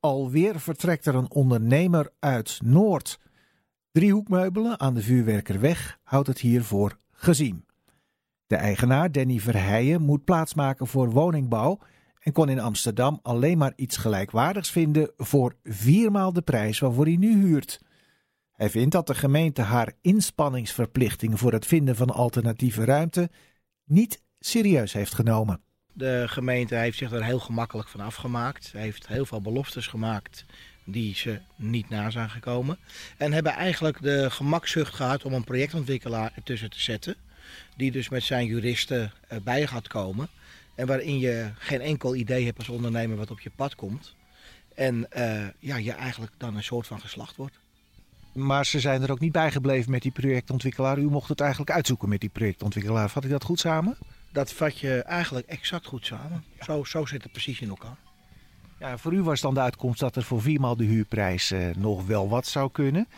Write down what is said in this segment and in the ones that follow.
Alweer vertrekt er een ondernemer uit Noord. Driehoekmeubelen aan de Vuurwerkerweg houdt het hiervoor gezien. De eigenaar, Danny Verheijen, moet plaatsmaken voor woningbouw en kon in Amsterdam alleen maar iets gelijkwaardigs vinden voor viermaal de prijs waarvoor hij nu huurt. Hij vindt dat de gemeente haar inspanningsverplichting voor het vinden van alternatieve ruimte niet serieus heeft genomen. De gemeente heeft zich er heel gemakkelijk van afgemaakt. Heeft heel veel beloftes gemaakt die ze niet na zijn gekomen. En hebben eigenlijk de gemakzucht gehad om een projectontwikkelaar ertussen te zetten. Die dus met zijn juristen bij gaat komen. En waarin je geen enkel idee hebt als ondernemer wat op je pad komt. En uh, ja, je eigenlijk dan een soort van geslacht wordt. Maar ze zijn er ook niet bijgebleven met die projectontwikkelaar. U mocht het eigenlijk uitzoeken met die projectontwikkelaar. Vat ik dat goed samen? Dat vat je eigenlijk exact goed samen. Zo, zo zit het precies in elkaar. Ja, voor u was dan de uitkomst dat er voor viermaal de huurprijs uh, nog wel wat zou kunnen.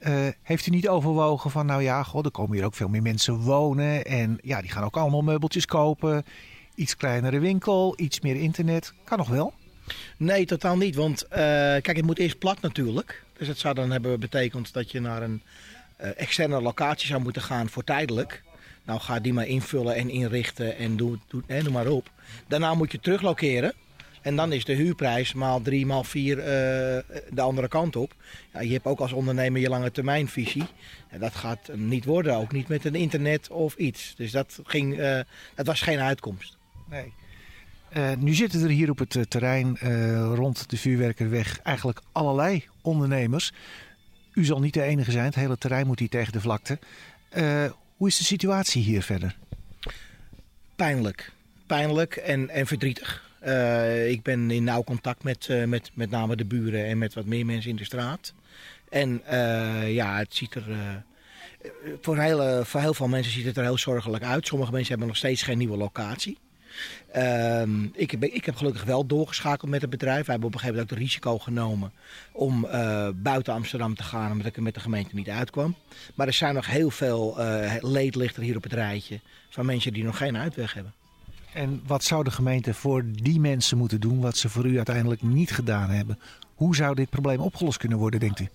Uh, heeft u niet overwogen van, nou ja, god, er komen hier ook veel meer mensen wonen. En ja, die gaan ook allemaal meubeltjes kopen. Iets kleinere winkel, iets meer internet. Kan nog wel? Nee, totaal niet. Want uh, kijk, het moet eerst plat natuurlijk. Dus het zou dan hebben betekend dat je naar een externe locatie zou moeten gaan voor tijdelijk. Nou, ga die maar invullen en inrichten en doe, doe, hè, noem maar op. Daarna moet je teruglokeren. En dan is de huurprijs maal drie, maal vier uh, de andere kant op. Ja, je hebt ook als ondernemer je lange termijnvisie. Ja, dat gaat niet worden, ook niet met een internet of iets. Dus dat, ging, uh, dat was geen uitkomst. Nee. Uh, nu zitten er hier op het terrein rond de Vuurwerkerweg eigenlijk allerlei ondernemers. U zal niet de enige zijn, het hele terrein moet hier tegen de vlakte. Hoe is de situatie hier verder? Pijnlijk. Pijnlijk en, en verdrietig. Uh, ik ben in nauw contact met, uh, met met name de buren en met wat meer mensen in de straat. En uh, ja, het ziet er. voor, hele, voor heel veel mensen ziet het er heel zorgelijk uit. Sommige mensen hebben nog steeds geen nieuwe locatie. Ehm, ik, heb, ik heb gelukkig wel doorgeschakeld met het bedrijf. Wij hebben op een gegeven moment ook het risico genomen om buiten Amsterdam te gaan, omdat ik er met de gemeente niet uitkwam. Maar er zijn nog heel veel leedlichter hier op het rijtje van mensen die nog geen uitweg hebben. En wat zou de gemeente voor die mensen moeten doen wat ze voor u uiteindelijk niet gedaan hebben? Hoe zou dit probleem opgelost kunnen worden, denkt u?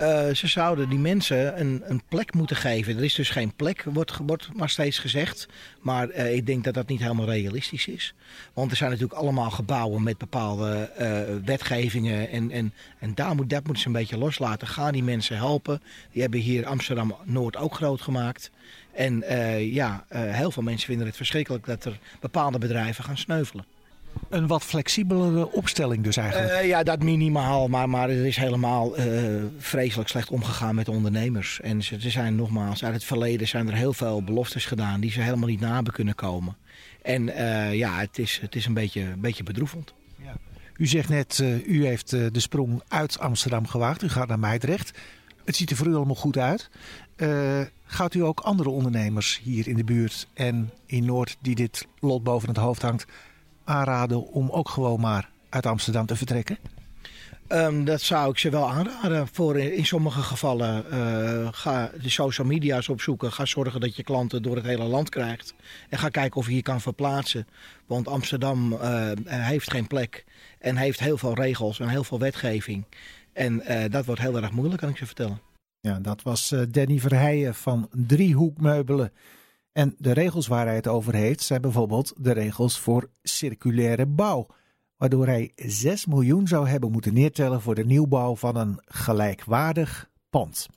Uh, ze zouden die mensen een, een, plek moeten geven. Er is dus geen plek, wordt, maar steeds gezegd. Maar uh, ik denk dat dat niet helemaal realistisch is. Want er zijn natuurlijk allemaal gebouwen met bepaalde uh, wetgevingen. En, en, en daar moet, dat moeten ze een beetje loslaten. Ga die mensen helpen. Die hebben hier Amsterdam-Noord ook groot gemaakt. En ja, heel veel mensen vinden het verschrikkelijk dat er bepaalde bedrijven gaan sneuvelen. Een wat flexibelere opstelling dus eigenlijk? Uh, ja, dat minimaal. Maar, maar er is helemaal uh, vreselijk slecht omgegaan met ondernemers. En ze, er zijn nogmaals, uit het verleden zijn er heel veel beloftes gedaan... die ze helemaal niet na hebben kunnen komen. En uh, ja, het is, het is een beetje, een beetje bedroevend. Ja. U zegt net, u heeft de sprong uit Amsterdam gewaagd. U gaat naar Meidrecht. Het ziet er voor u allemaal goed uit. gaat u ook andere ondernemers hier in de buurt en in Noord... die dit lot boven het hoofd hangt aanraden om ook gewoon maar uit Amsterdam te vertrekken? Um, dat zou ik ze wel aanraden. Voor in, sommige gevallen uh, ga de social media's opzoeken. Ga zorgen dat je klanten door het hele land krijgt. En ga kijken of je je kan verplaatsen. Want Amsterdam uh, heeft geen plek. En heeft heel veel regels en heel veel wetgeving. En uh, dat wordt heel erg moeilijk, kan ik je vertellen. Ja, dat was Danny Verheijen van Driehoekmeubelen. En de regels waar hij het over heeft zijn bijvoorbeeld de regels voor circulaire bouw, waardoor hij 6 miljoen zou hebben moeten neertellen voor de nieuwbouw van een gelijkwaardig pand.